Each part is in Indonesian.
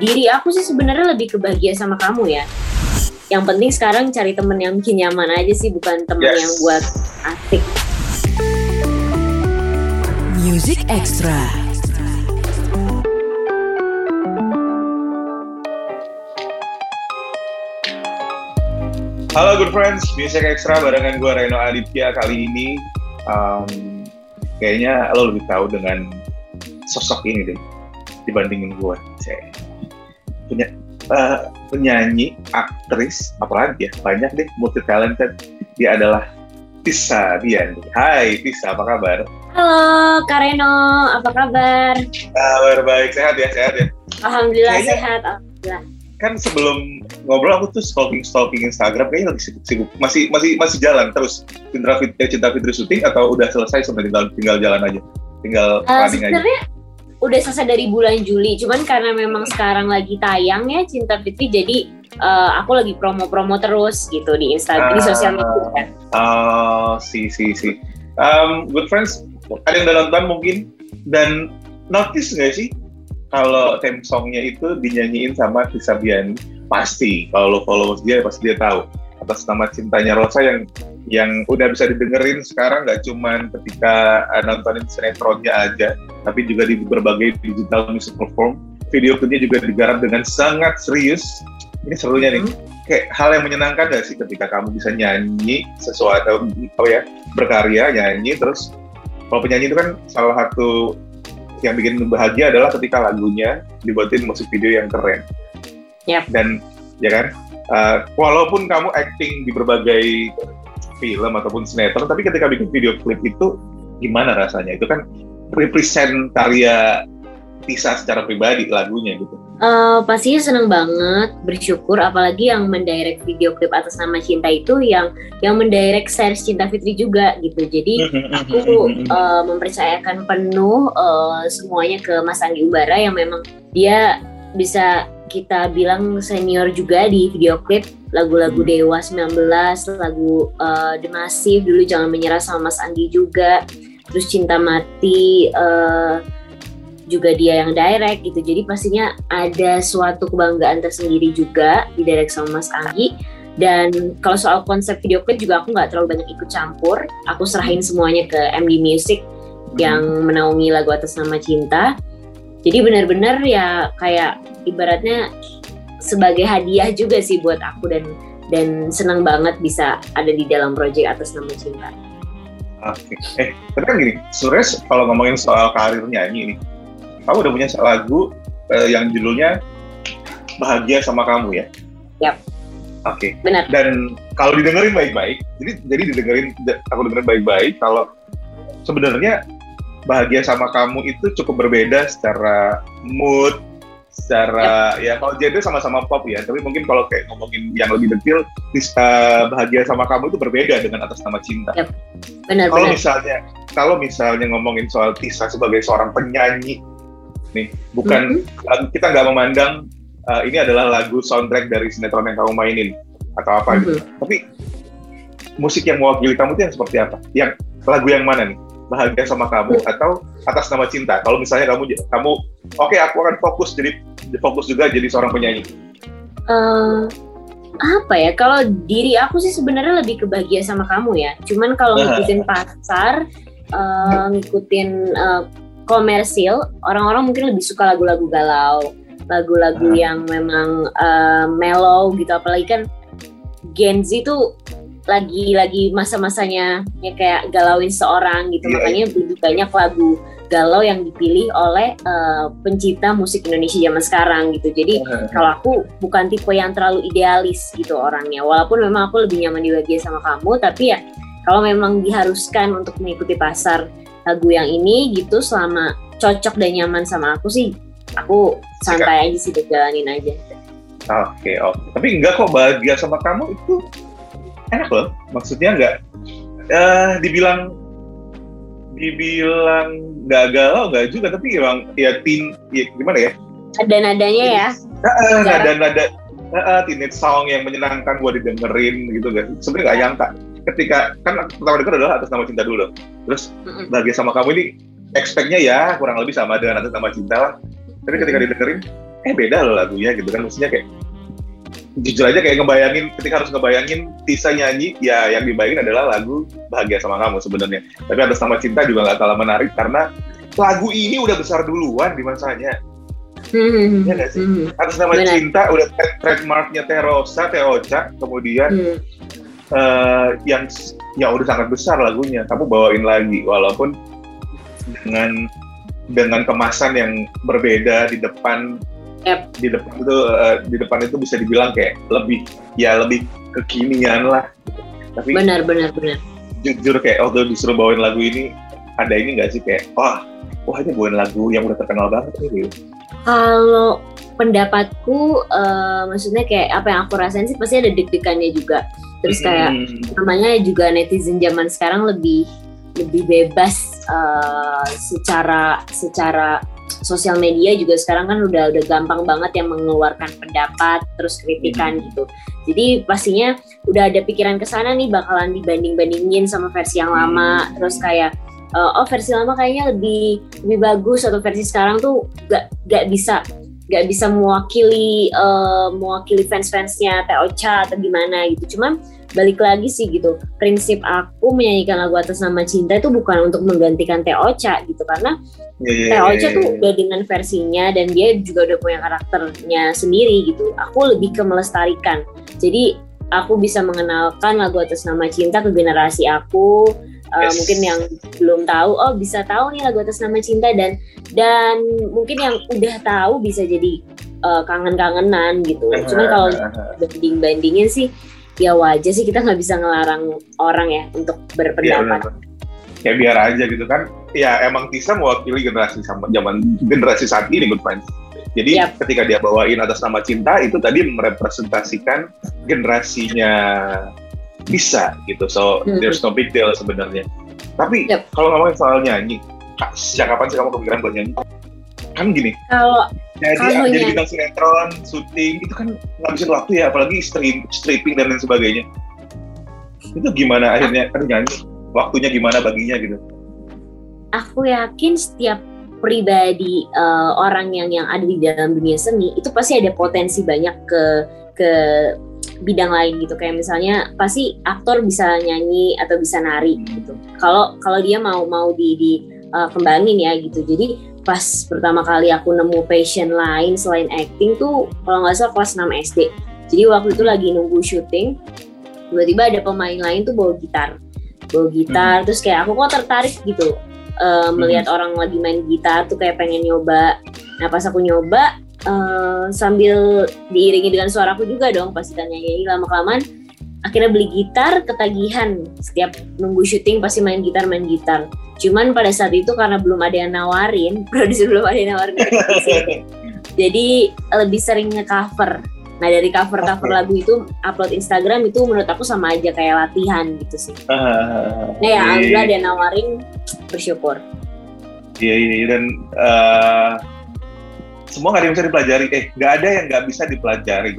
diri aku sih sebenarnya lebih kebahagia sama kamu ya. Yang penting sekarang cari temen yang bikin nyaman aja sih, bukan temen Yes. yang buat asik. Music Extra. Halo good friends, Music Extra barengan gue Reno Aditya kali ini um, kayaknya lo lebih tahu dengan sosok ini deh dibandingin gue. Saya punya uh, penyanyi, aktris, apalagi ya banyak deh multi talented. Dia adalah Tisa Dian. Hai Tisa, apa kabar? Halo Kak Reno, apa kabar? Kabar baik, sehat ya, sehat ya. Alhamdulillah Kayaknya- sehat. Alhamdulillah. Kan sebelum ngobrol aku tuh stalking stalking Instagram kayaknya lagi sibuk-sibuk. Masih masih masih jalan terus Cinta Fitri, Cinta Fitri syuting atau udah selesai sudah tinggal tinggal jalan aja, tinggal Eh, running aja. sebenarnya udah selesai dari bulan Juli, cuman karena memang sekarang lagi tayang ya Cinta Fitri, jadi eh, aku lagi promo-promo terus gitu di Instagram, di Ah. sosial media. Oh, si si si. Um, good friends, ada yang udah nonton mungkin dan notice nggak sih kalau theme songnya itu dinyanyiin sama Tisa Biani? Pasti kalau lo follow dia pasti dia tahu atas nama cintanya Rosa yang yang udah bisa didengerin sekarang nggak cuman ketika uh, nontonin sinetronnya aja, tapi juga di berbagai digital music platform. Video klipnya juga digarap dengan sangat serius. Ini serunya nih kayak hal yang menyenangkan gak sih ketika kamu bisa nyanyi sesuatu apa ya berkarya nyanyi terus kalau penyanyi itu kan salah satu yang bikin bahagia adalah ketika lagunya dibuatin musik video yang keren Yap. dan ya kan uh, walaupun kamu acting di berbagai film ataupun sinetron tapi ketika bikin video klip itu gimana rasanya? Itu kan represent karya Tisa secara pribadi lagunya gitu. Eh, pastinya seneng banget, bersyukur. Apalagi yang mendirect video klip atas nama cinta itu yang yang mendirect series Cinta Fitri juga gitu. Jadi aku eh, mempercayakan penuh eh, semuanya ke Mas Anggi Umbara yang memang dia bisa kita bilang senior juga di video klip lagu-lagu Hmm. Dewa 19, lagu eh, The Massive dulu jangan menyerah sama Mas Anggi juga, terus Cinta Mati eh, juga dia yang direct gitu. Jadi pastinya ada suatu kebanggaan tersendiri juga di direct sama Mas Anggi. Dan kalau soal konsep video klip juga aku nggak terlalu banyak ikut campur. Aku serahin semuanya ke MD Music yang menaungi lagu atas nama cinta. Jadi benar-benar ya kayak ibaratnya sebagai hadiah juga sih buat aku dan dan senang banget bisa ada di dalam proyek atas nama cinta. Oke. Eh, tapi kan gini, sebenarnya kalau ngomongin soal karir nyanyi nih, kamu udah punya lagu eh, yang judulnya Bahagia sama Kamu ya? Yap. Oke. Benar. Dan kalau didengerin baik-baik, jadi jadi didengerin, aku dengerin baik-baik, kalau sebenarnya Bahagia sama Kamu itu cukup berbeda secara mood, secara ya. kalau genre sama-sama pop ya, tapi mungkin kalau kayak ngomongin yang lebih detail, bisa Bahagia sama Kamu itu berbeda dengan atas nama cinta. kalau Benar-benar. misalnya kalau misalnya ngomongin soal Tisa sebagai seorang penyanyi nih bukan lagu- kita nggak memandang uh, ini adalah lagu soundtrack dari sinetron yang kamu mainin atau apa gitu. Tapi musik yang mewakili kamu itu yang seperti apa? Yang lagu yang mana nih bahagia sama kamu atau atas nama cinta. Kalau misalnya kamu kamu oke aku akan fokus jadi fokus juga jadi seorang penyanyi. Eh, apa ya? Kalau diri aku sih sebenarnya lebih kebahagia sama kamu ya. Cuman kalau ngikutin pasar eh, ngikutin eh, komersil orang-orang mungkin lebih suka lagu-lagu galau lagu-lagu Ah. yang memang eh, mellow gitu. Apalagi kan Gen Z tuh lagi lagi masa-masanya ya kayak galauin seorang gitu. Iya, makanya lebih banyak lagu galau yang dipilih oleh eh, pencipta musik Indonesia zaman sekarang gitu. Jadi kalau aku bukan tipe yang terlalu idealis gitu orangnya. Walaupun memang aku lebih nyaman di bahagia sama kamu tapi ya kalau memang diharuskan untuk mengikuti pasar lagu yang ini gitu selama cocok dan nyaman sama aku sih aku santai aja sih jalanin aja. Oke, oke. Tapi enggak kok bahagia sama kamu itu enak loh. Maksudnya enggak eh dibilang dibilang nggak galau nggak juga tapi emang ya tin ya gimana ya ada nadanya ya Jarang. nada nada uh, teenage song yang menyenangkan buat didengerin gitu kan sebenarnya nggak nyangka ketika kan pertama denger adalah atas nama cinta dulu terus Mm-mm. bahagia sama kamu ini expect-nya ya kurang lebih sama dengan atas nama cinta lah tapi ketika didengerin eh beda loh lagunya gitu kan maksudnya kayak jujur aja kayak ngebayangin ketika harus ngebayangin Tisa nyanyi ya yang dibayangin adalah lagu bahagia sama kamu sebenarnya tapi atas nama cinta juga nggak kalah menarik karena lagu ini udah besar duluan di masanya Hmm, Iya nggak sih? hmm, atas nama Benar. cinta udah tra- trademarknya Teh Rosa, Teh Ocha, kemudian hmm. eh, yang ya udah sangat besar lagunya, kamu bawain lagi walaupun dengan dengan kemasan yang berbeda di depan Yap. di depan itu eh, di depan itu bisa dibilang kayak lebih ya lebih kekinian lah. Tapi benar benar benar jujur kayak waktu disuruh bawain lagu ini ada ini nggak sih kayak wah wah ini bawain lagu yang udah terkenal banget nih. gitu. Kalau pendapatku, eh, maksudnya kayak apa yang aku rasain sih pasti ada deg-degannya juga. Terus kayak Hmm. namanya juga netizen zaman sekarang lebih lebih bebas eh, secara secara sosial media juga sekarang kan udah udah gampang banget yang mengeluarkan pendapat terus kritikan gitu. Jadi pastinya udah ada pikiran ke sana nih bakalan dibanding-bandingin sama versi yang lama terus kayak eh, oh versi lama kayaknya lebih lebih bagus atau versi sekarang tuh gak gak bisa gak bisa mewakili eh, mewakili fans-fansnya Teh Ocha atau gimana gitu. Cuman balik lagi sih gitu. Prinsip aku menyanyikan lagu atas nama cinta itu bukan untuk menggantikan Teh Ocha gitu karena Iya, iya, Teh Ocha iya, tuh iya. udah dengan versinya dan dia juga udah punya karakternya sendiri gitu. Aku lebih ke melestarikan. Jadi aku bisa mengenalkan lagu atas nama cinta ke generasi aku. Uh, Yes. mungkin yang belum tahu, oh bisa tahu nih lagu atas nama cinta dan dan mungkin yang udah tahu bisa jadi uh, kangen-kangenan gitu. Cuman kalau banding bandingin sih ya wajar sih kita nggak bisa ngelarang orang ya untuk Iya, berpendapat. benar. Kayak biar aja gitu kan. Ya emang Tisa mewakili generasi sama zaman generasi saat ini good friends. Jadi Yap. ketika dia bawain atas nama cinta itu tadi merepresentasikan generasinya bisa gitu. So Hmm. there's no big deal sebenarnya. Tapi Yap. kalau ngomongin soal nyanyi, Kak, sejak kapan sih kamu kepikiran buat nyanyi? Kan gini, Kalau jadi jadi bintang sinetron, syuting itu kan ngabisin waktu ya, apalagi stream, stripping dan lain sebagainya. Itu gimana akhirnya kan nyanyi? Waktunya gimana baginya gitu? aku yakin setiap pribadi eh, orang yang yang ada di dalam dunia seni itu pasti ada potensi banyak ke ke bidang lain gitu kayak misalnya pasti aktor bisa nyanyi atau bisa nari gitu kalau kalau dia mau mau di di eh, kembangin ya gitu jadi pas pertama kali aku nemu passion lain selain acting tuh kalau nggak salah kelas 6 SD jadi waktu itu lagi nunggu syuting tiba-tiba ada pemain lain tuh bawa gitar. Bawa gitar terus kayak aku kok tertarik gitu eh, melihat orang lagi main gitar tuh kayak pengen nyoba. Nah pas aku nyoba eh, sambil diiringi dengan suaraku juga dong pas kita nyanyi lama kelamaan akhirnya beli gitar ketagihan setiap nunggu syuting pasti main gitar main gitar cuman pada saat itu karena belum ada yang nawarin produser belum ada yang nawarin jadi lebih sering nge-cover nah dari cover-cover Oke. lagu itu upload Instagram itu menurut aku sama aja kayak latihan gitu sih Ah, nah ya alhamdulillah ada yang nawarin bersyukur Iya, iya, iya. dan eh, semua nggak ada yang bisa dipelajari. Eh, nggak ada yang nggak bisa dipelajari.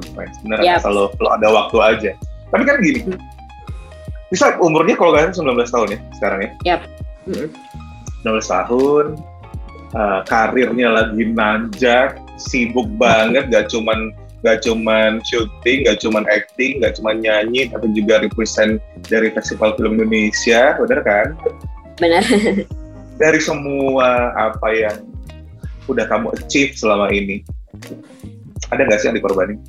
Bener, Yap. asal lo, lo ada waktu aja. Tapi kan gini, Hmm. bisa umurnya kalau nggak salah 19 tahun ya sekarang ya. Yap. Mm-mm. 19 tahun, eh, karirnya lagi nanjak, sibuk banget, gak cuman gak cuman syuting, gak cuman acting, gak cuman nyanyi, tapi juga represent dari Festival Film Indonesia, bener kan? benar Dari semua apa yang udah kamu achieve selama ini, ada nggak sih yang dikorbanin?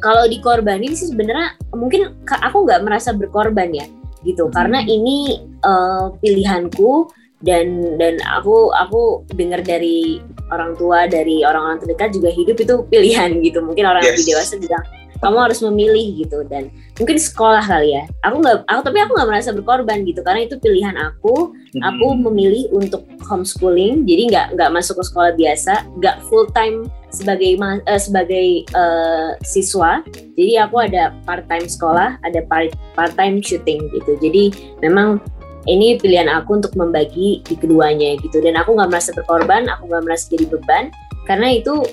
Kalau dikorbanin sih sebenarnya mungkin aku nggak merasa berkorban ya gitu Hmm. karena ini eh, pilihanku dan dan aku aku dengar dari orang tua dari orang-orang terdekat juga hidup itu pilihan gitu mungkin orang yang Yes. lebih dewasa bilang kamu harus memilih gitu. Dan mungkin sekolah kali ya. Aku nggak aku tapi aku nggak merasa berkorban gitu. Karena itu pilihan aku. Aku Hmm. memilih untuk homeschooling. Jadi nggak nggak masuk ke sekolah biasa. Nggak full time sebagai eh, sebagai eh, siswa. Jadi aku ada part time sekolah ada part part time syuting gitu. Jadi memang ini pilihan aku untuk membagi di keduanya gitu. Dan aku nggak merasa berkorban aku nggak merasa jadi beban. Karena itu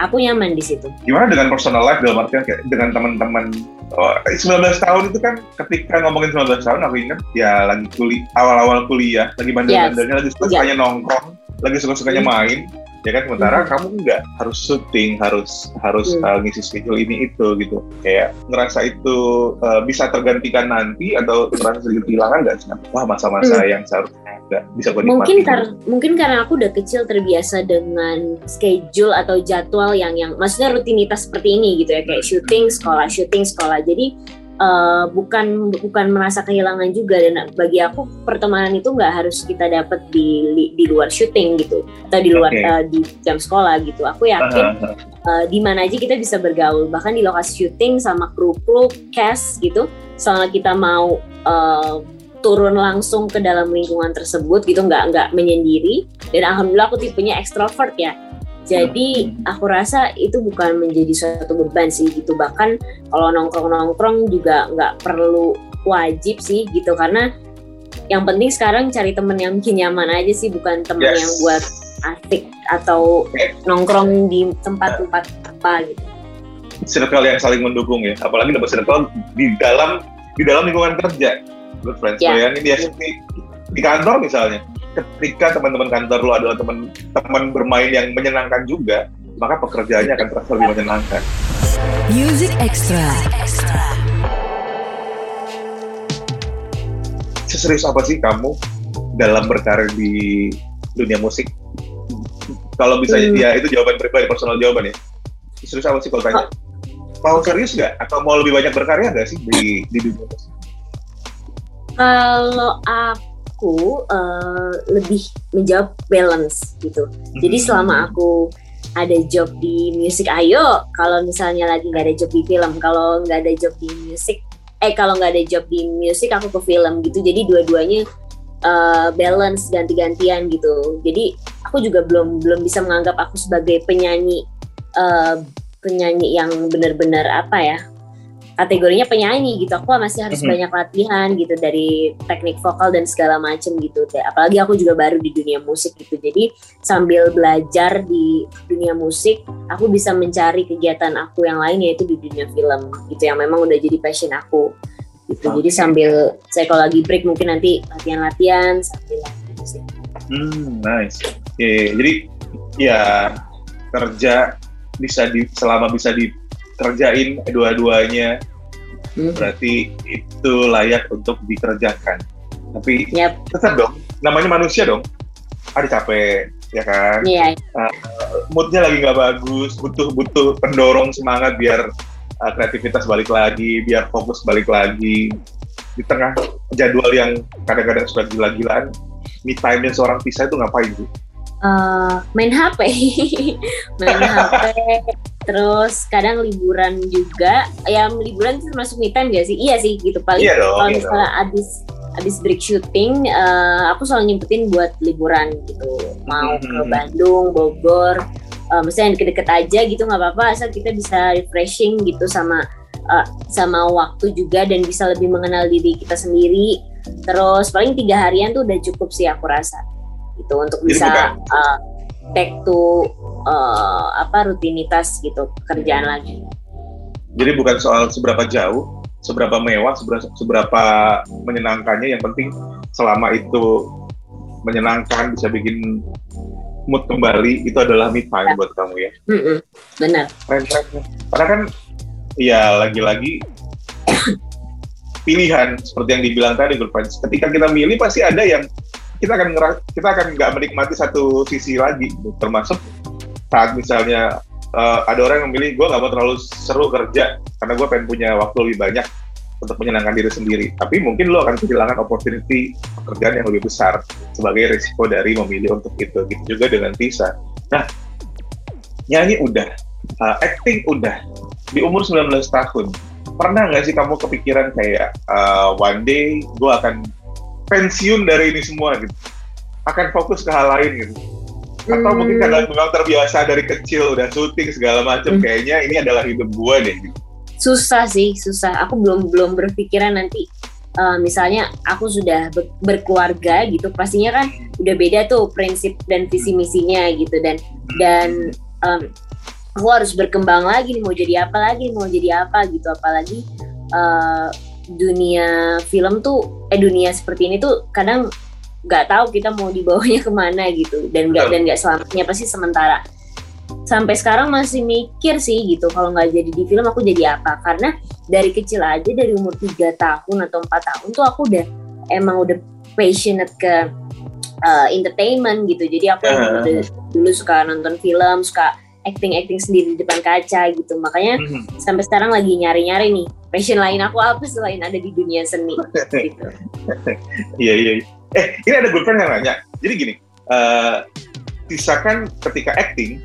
aku nyaman di situ. Gimana dengan personal life dalam artian kayak dengan teman-teman oh, 19 tahun itu kan ketika ngomongin 19 tahun aku ingat ya lagi kuliah awal-awal kuliah lagi bandel-bandelnya lagi suka-sukanya nongkrong lagi suka-sukanya main ya kan sementara kamu enggak harus syuting harus harus Hmm. uh, ngisi schedule ini itu gitu. Kayak ngerasa itu uh, bisa tergantikan nanti atau ngerasa sedikit kehilangan nggak sih wah masa-masa yang seharusnya nggak bisa gue mungkin kar mungkin karena aku udah kecil terbiasa dengan schedule atau jadwal yang yang maksudnya rutinitas seperti ini gitu ya. Kayak syuting sekolah syuting sekolah. Jadi eh, bukan bukan merasa kehilangan juga. Dan bagi aku pertemanan itu nggak harus kita dapat di di luar syuting gitu. Atau di luar Oke. eh, di jam sekolah gitu. Aku yakin eh, di mana aja kita bisa bergaul. Bahkan di lokasi syuting sama kru kru cast gitu. Selama kita mau eh, turun langsung ke dalam lingkungan tersebut gitu. Nggak nggak menyendiri. Dan alhamdulillah aku tipenya ekstrovert ya jadi aku rasa itu bukan menjadi suatu beban sih gitu. Bahkan kalau nongkrong nongkrong juga nggak perlu wajib sih gitu. Karena yang penting sekarang cari temen yang bikin nyaman aja sih bukan temen Yes. yang buat asik atau nongkrong di tempat-tempat apa gitu. Circle yang saling mendukung ya. Apalagi dapat circle di dalam di dalam lingkungan kerja. Good friends. Bayangin dia di, di kantor misalnya ketika teman-teman kantor lu adalah teman teman bermain yang menyenangkan juga maka pekerjaannya akan terasa lebih menyenangkan. Music Extra. seserius apa sih kamu dalam berkarir di dunia musik? Kalau bisa Hmm. ya itu jawaban pribadi personal jawaban ya. Serius apa sih kalau tanya? Mau serius nggak? Atau mau lebih banyak berkarya nggak sih di di dunia musik? Kalau aku eh, lebih menjawab balance gitu. Jadi Hmm. selama aku ada job di musik, ayo. Kalau misalnya lagi nggak ada job di film, kalau nggak ada job di musik, eh kalau nggak ada job di musik aku ke film gitu. Jadi dua-duanya eh, balance ganti-gantian gitu. Jadi aku juga belum belum bisa menganggap aku sebagai penyanyi eh, penyanyi yang benar-benar apa ya kategorinya penyanyi gitu aku masih harus Mhm. banyak latihan gitu dari teknik vokal dan segala macem gitu apalagi aku juga baru di dunia musik gitu jadi sambil belajar di dunia musik aku bisa mencari kegiatan aku yang lain yaitu di dunia film gitu yang memang udah jadi passion aku gitu Oke. jadi sambil saya kalau lagi break mungkin nanti latihan-latihan sambil gitu sih Hmm, nice. Oke, jadi ya kerja bisa di selama bisa dikerjain dua-duanya Hmm. berarti itu layak untuk dikerjakan. Tapi Yap, tetap dong, namanya manusia dong. Ada capek, ya kan? iya. Moodnya lagi nggak bagus, butuh butuh pendorong semangat biar uh, kreativitas balik lagi, biar fokus balik lagi. Di tengah jadwal yang kadang-kadang sudah gila-gilaan, me time-nya seorang Tisa itu ngapain sih? Eh, main HP, main HP, terus kadang liburan juga. Ya liburan itu termasuk me time gak sih? Iya sih, gitu paling. Iya dong. Kalau iya misalnya abis abis break syuting, eh, aku selalu nyempetin buat liburan gitu. Mau ke Mhm. Bandung, Bogor, eh, misalnya yang deket-deket aja gitu nggak apa-apa. Asal kita bisa refreshing gitu sama eh, sama waktu juga dan bisa lebih mengenal diri kita sendiri. Terus paling tiga harian tuh udah cukup sih aku rasa gitu untuk bisa uh, back to uh, apa rutinitas gitu kerjaan lagi. Jadi bukan soal seberapa jauh, seberapa mewah, seberapa, seberapa menyenangkannya. Yang penting selama itu menyenangkan, bisa bikin mood kembali, itu adalah me time buat kamu ya. Mm-mm, benar. Keren, keren. Karena kan, ya lagi-lagi pilihan seperti yang dibilang tadi, good friends. Ketika kita milih pasti ada yang kita akan kita akan nggak menikmati satu sisi lagi, gitu. termasuk saat misalnya eh, ada orang yang memilih gue nggak mau terlalu seru kerja karena gue pengen punya waktu lebih banyak untuk menyenangkan diri sendiri. Tapi mungkin lo akan kehilangan opportunity pekerjaan yang lebih besar sebagai risiko dari memilih untuk itu. Gitu juga dengan Tisa. Nah, nyanyi udah, uh, acting udah, di umur 19 tahun. Pernah nggak sih kamu kepikiran kayak uh, one day gue akan pensiun dari ini semua gitu? Akan fokus ke hal lain gitu? Atau mungkin Hmm. karena memang terbiasa dari kecil udah syuting segala macam, Hmm. kayaknya ini adalah hidup gue deh. Susah sih susah aku belum belum berpikiran nanti uh, misalnya aku sudah ber- berkeluarga gitu pastinya kan udah beda tuh prinsip dan visi misinya gitu dan dan um, aku harus berkembang lagi nih mau jadi apa lagi mau jadi apa gitu apalagi uh, dunia film tuh eh dunia seperti ini tuh kadang nggak tahu kita mau dibawanya ke mana gitu dan nggak dan nggak selamanya pasti sementara sampai sekarang masih mikir sih gitu kalau nggak jadi di film aku jadi apa karena dari kecil aja dari umur tiga tahun atau empat tahun tuh aku udah emang udah passionate ke uh, entertainment gitu jadi aku Ah. udah dulu suka nonton film suka acting acting sendiri di depan kaca gitu makanya Mhm. sampai sekarang lagi nyari-nyari nih passion lain aku apa selain ada di dunia seni gitu. Iya iya. Eh ini ada good friend yang nanya. Jadi gini, eh Tisa kan ketika acting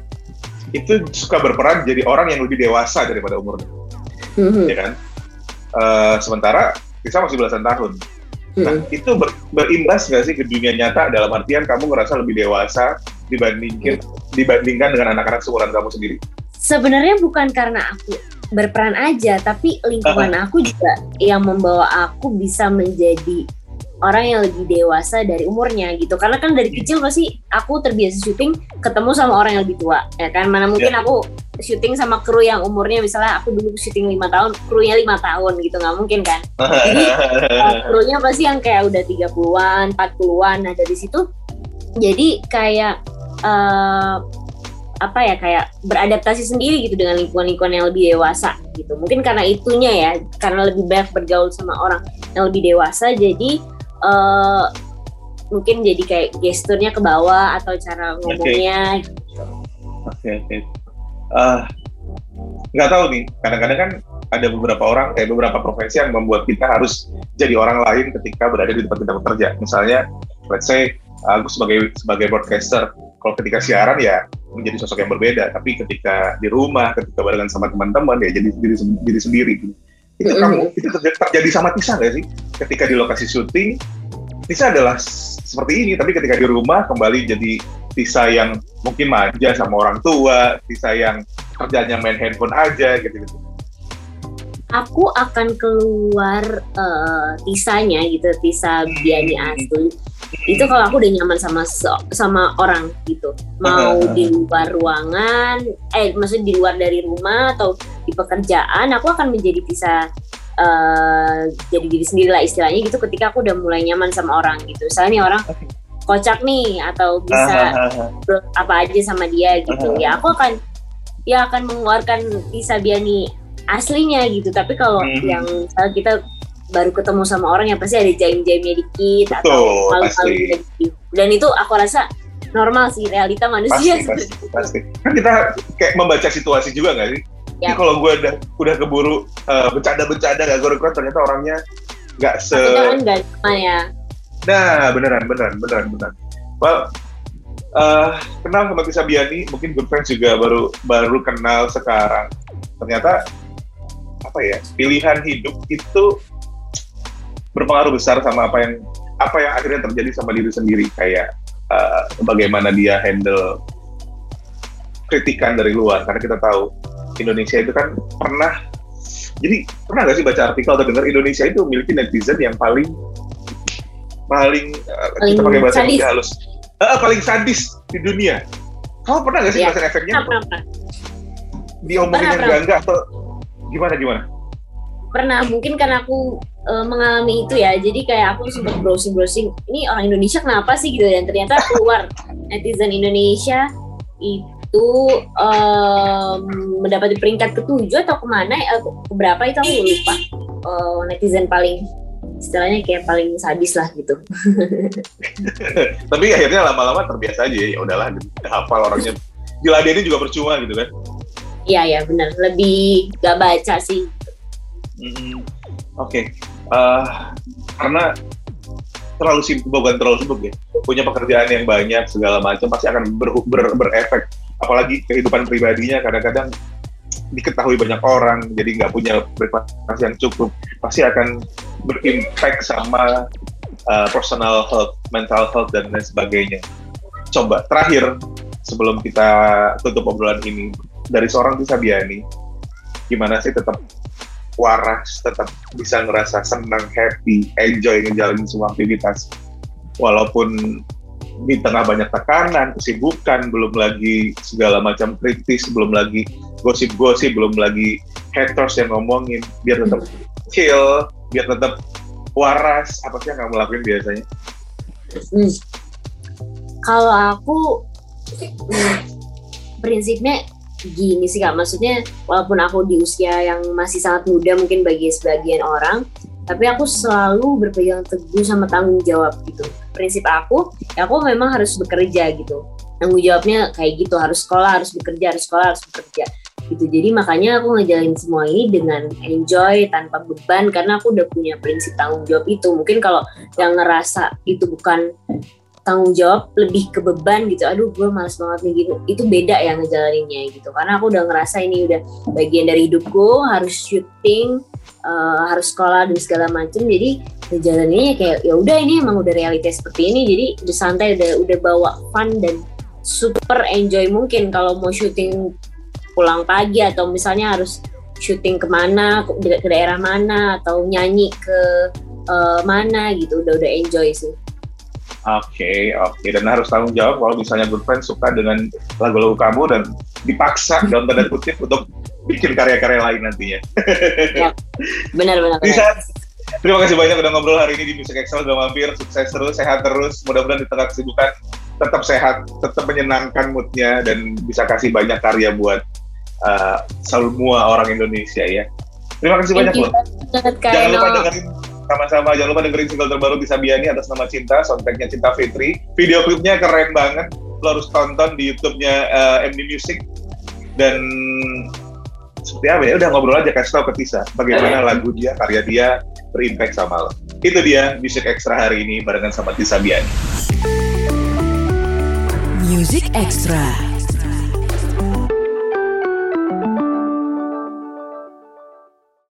itu suka berperan jadi orang yang lebih dewasa daripada umurnya, Mhm, ya kan? Eh sementara Tisa masih belasan tahun. Nah mhm. itu ber- berimbas nggak sih ke dunia nyata dalam artian kamu ngerasa lebih dewasa dibandingkan dibandingkan dengan anak-anak seumuran kamu sendiri? Sebenarnya bukan karena aku berperan aja, tapi lingkungan aku juga yang membawa aku bisa menjadi orang yang lebih dewasa dari umurnya gitu. Karena kan dari kecil pasti aku terbiasa syuting ketemu sama orang yang lebih tua, ya kan? Mana mungkin aku syuting sama kru yang umurnya misalnya aku dulu syuting lima tahun, krunya lima tahun gitu nggak mungkin kan? Uh, krunya pasti yang kayak udah 30-an, 40-an. Nah, dari situ jadi kayak eh, apa ya kayak beradaptasi sendiri gitu dengan lingkungan-lingkungan yang lebih dewasa gitu. Mungkin karena itunya ya, karena lebih banyak bergaul sama orang yang lebih dewasa jadi eh, mungkin jadi kayak gesturnya ke bawah atau cara ngomongnya Oke oke. Ah, nggak tahu nih. Kadang-kadang kan ada beberapa orang, kayak beberapa profesi yang membuat kita harus jadi orang lain ketika berada di tempat kita bekerja. Misalnya, let's say aku sebagai sebagai broadcaster, kalau ketika siaran ya menjadi sosok yang berbeda. Tapi ketika di rumah, ketika barengan sama teman-teman ya jadi diri, diri sendiri. Gitu. Itu kamu itu terjadi, sama Tisa nggak sih? Ketika di lokasi syuting, Tisa adalah seperti ini, tapi ketika di rumah kembali jadi Tisa yang mungkin manja sama orang tua, Tisa yang kerjanya main handphone aja gitu-gitu. aku akan keluar eh, tisanya gitu tisa Biani asli itu kalau aku udah nyaman sama sama orang gitu. Mau di luar ruangan eh maksudnya di luar dari rumah atau di pekerjaan aku akan menjadi bisa eh, jadi diri sendiri lah istilahnya gitu ketika aku udah mulai nyaman sama orang gitu. Misalnya nih orang kocak nih atau bisa bro- apa aja sama dia gitu ya aku akan ya akan mengeluarkan Tisa Biani aslinya gitu. Tapi kalau Mhm. yang kita baru ketemu sama orang yang pasti ada jaim-jaimnya dikit atau Betul, malu-malu pasti. dikit. dan itu aku rasa normal sih realita manusia pasti, pasti, pasti. Kan kita kayak membaca situasi juga nggak sih? Jadi Yap. kalau gue udah udah keburu eh, bercanda-bercanda gak goreng ternyata orangnya nggak se kan enggak ya Nah, beneran, beneran, beneran, beneran. Well, eh, kenal sama Tisa Biani, mungkin good friends juga baru baru kenal sekarang. Ternyata apa ya pilihan hidup itu berpengaruh besar sama apa yang apa yang akhirnya terjadi sama diri sendiri. Kayak eh, bagaimana dia handle kritikan dari luar. Karena kita tahu Indonesia itu kan pernah jadi pernah nggak sih baca artikel atau dengar Indonesia itu memiliki netizen yang paling paling eh, kita Paling pakai bahasa sadis. Indonesia halus. Eh, paling sadis di dunia. Kamu pernah nggak sih ngerasain efeknya? Pernah pernah. Diomongin yang Pernah, enggak atau gimana gimana? Pernah mungkin karena aku eh, mengalami itu ya. Jadi kayak aku sempat browsing browsing ini orang Indonesia kenapa sih? gitu. Dan ternyata keluar netizen Indonesia itu em, mendapati peringkat ketujuh atau ke mana eh, keberapa itu aku lupa. Eh, netizen paling istilahnya kayak paling sadis lah gitu. Tapi akhirnya lama-lama terbiasa aja ya udahlah udah hafal orangnya. Diladenin juga percuma gitu kan? Iya ya benar. Lebih gak baca sih. Mm, Oke, Eh, karena terlalu sibuk, bukan terlalu sibuk ya, punya pekerjaan yang banyak segala macam pasti akan ber, ber- berefek. Apalagi kehidupan pribadinya kadang-kadang diketahui banyak orang, jadi nggak punya privasi yang cukup, pasti akan berimpact sama uh, personal health, mental health dan lain sebagainya. Coba terakhir sebelum kita tutup obrolan ini dari seorang Tisa Biani, gimana sih tetap waras, tetap bisa ngerasa senang, happy, enjoy ngejalanin semua aktivitas. Walaupun di tengah banyak tekanan, kesibukan, belum lagi segala macam kritis, belum lagi gosip-gosip, belum lagi haters yang ngomongin, biar tetap chill, biar tetap waras. Apa sih yang kamu lakuin biasanya? Hmm. Kalau aku hmm, prinsipnya gini sih kak, maksudnya walaupun aku di usia yang masih sangat muda mungkin bagi sebagian orang, tapi aku selalu berpegang teguh sama tanggung jawab gitu. Prinsip aku, ya aku memang harus bekerja gitu. Tanggung jawabnya kayak gitu, harus sekolah, harus bekerja, harus sekolah, harus bekerja gitu. Jadi makanya aku ngejalanin semua ini dengan enjoy tanpa beban karena aku udah punya prinsip tanggung jawab itu. Mungkin kalau yang ngerasa itu bukan tanggung jawab lebih ke beban gitu. Aduh gue males banget nih gitu. Itu beda ya ngejalaninnya gitu. Karena aku udah ngerasa ini udah bagian dari hidupku harus syuting uh, harus sekolah dan segala macem. Jadi ngejalaninnya kayak ya udah ini emang udah realitas seperti ini. Jadi udah santai udah udah bawa fun dan super enjoy mungkin. Kalau mau syuting pulang pagi atau misalnya harus syuting ke mana ke, ke daerah mana atau nyanyi ke uh, mana gitu. Udah udah enjoy sih. Oke, okay, oke. Okay. Dan harus tanggung jawab kalau misalnya good friend suka dengan lagu-lagu kamu dan dipaksa dalam tanda kutip untuk bikin karya-karya lain nantinya. ya, benar benar. Bisa. Terima kasih banyak udah ngobrol hari ini di Music Excel udah mampir. Sukses terus, sehat terus. Mudah-mudahan di tengah kesibukan tetap sehat, tetap menyenangkan moodnya dan bisa kasih banyak karya buat uh, semua orang Indonesia ya. Terima kasih banyak loh. Jangan lupa dengerin sama-sama jangan lupa dengerin single terbaru di Sabiani atas nama Cinta, soundtracknya Cinta Fitri. Video klipnya keren banget, lo harus tonton di YouTube-nya uh, MD Music. Dan seperti apa ya, udah ngobrol aja kasih tau ke Tisa bagaimana lagu dia, karya dia berimpact sama lo. Itu dia Music Extra hari ini barengan sama Tisa Biani. Music Extra.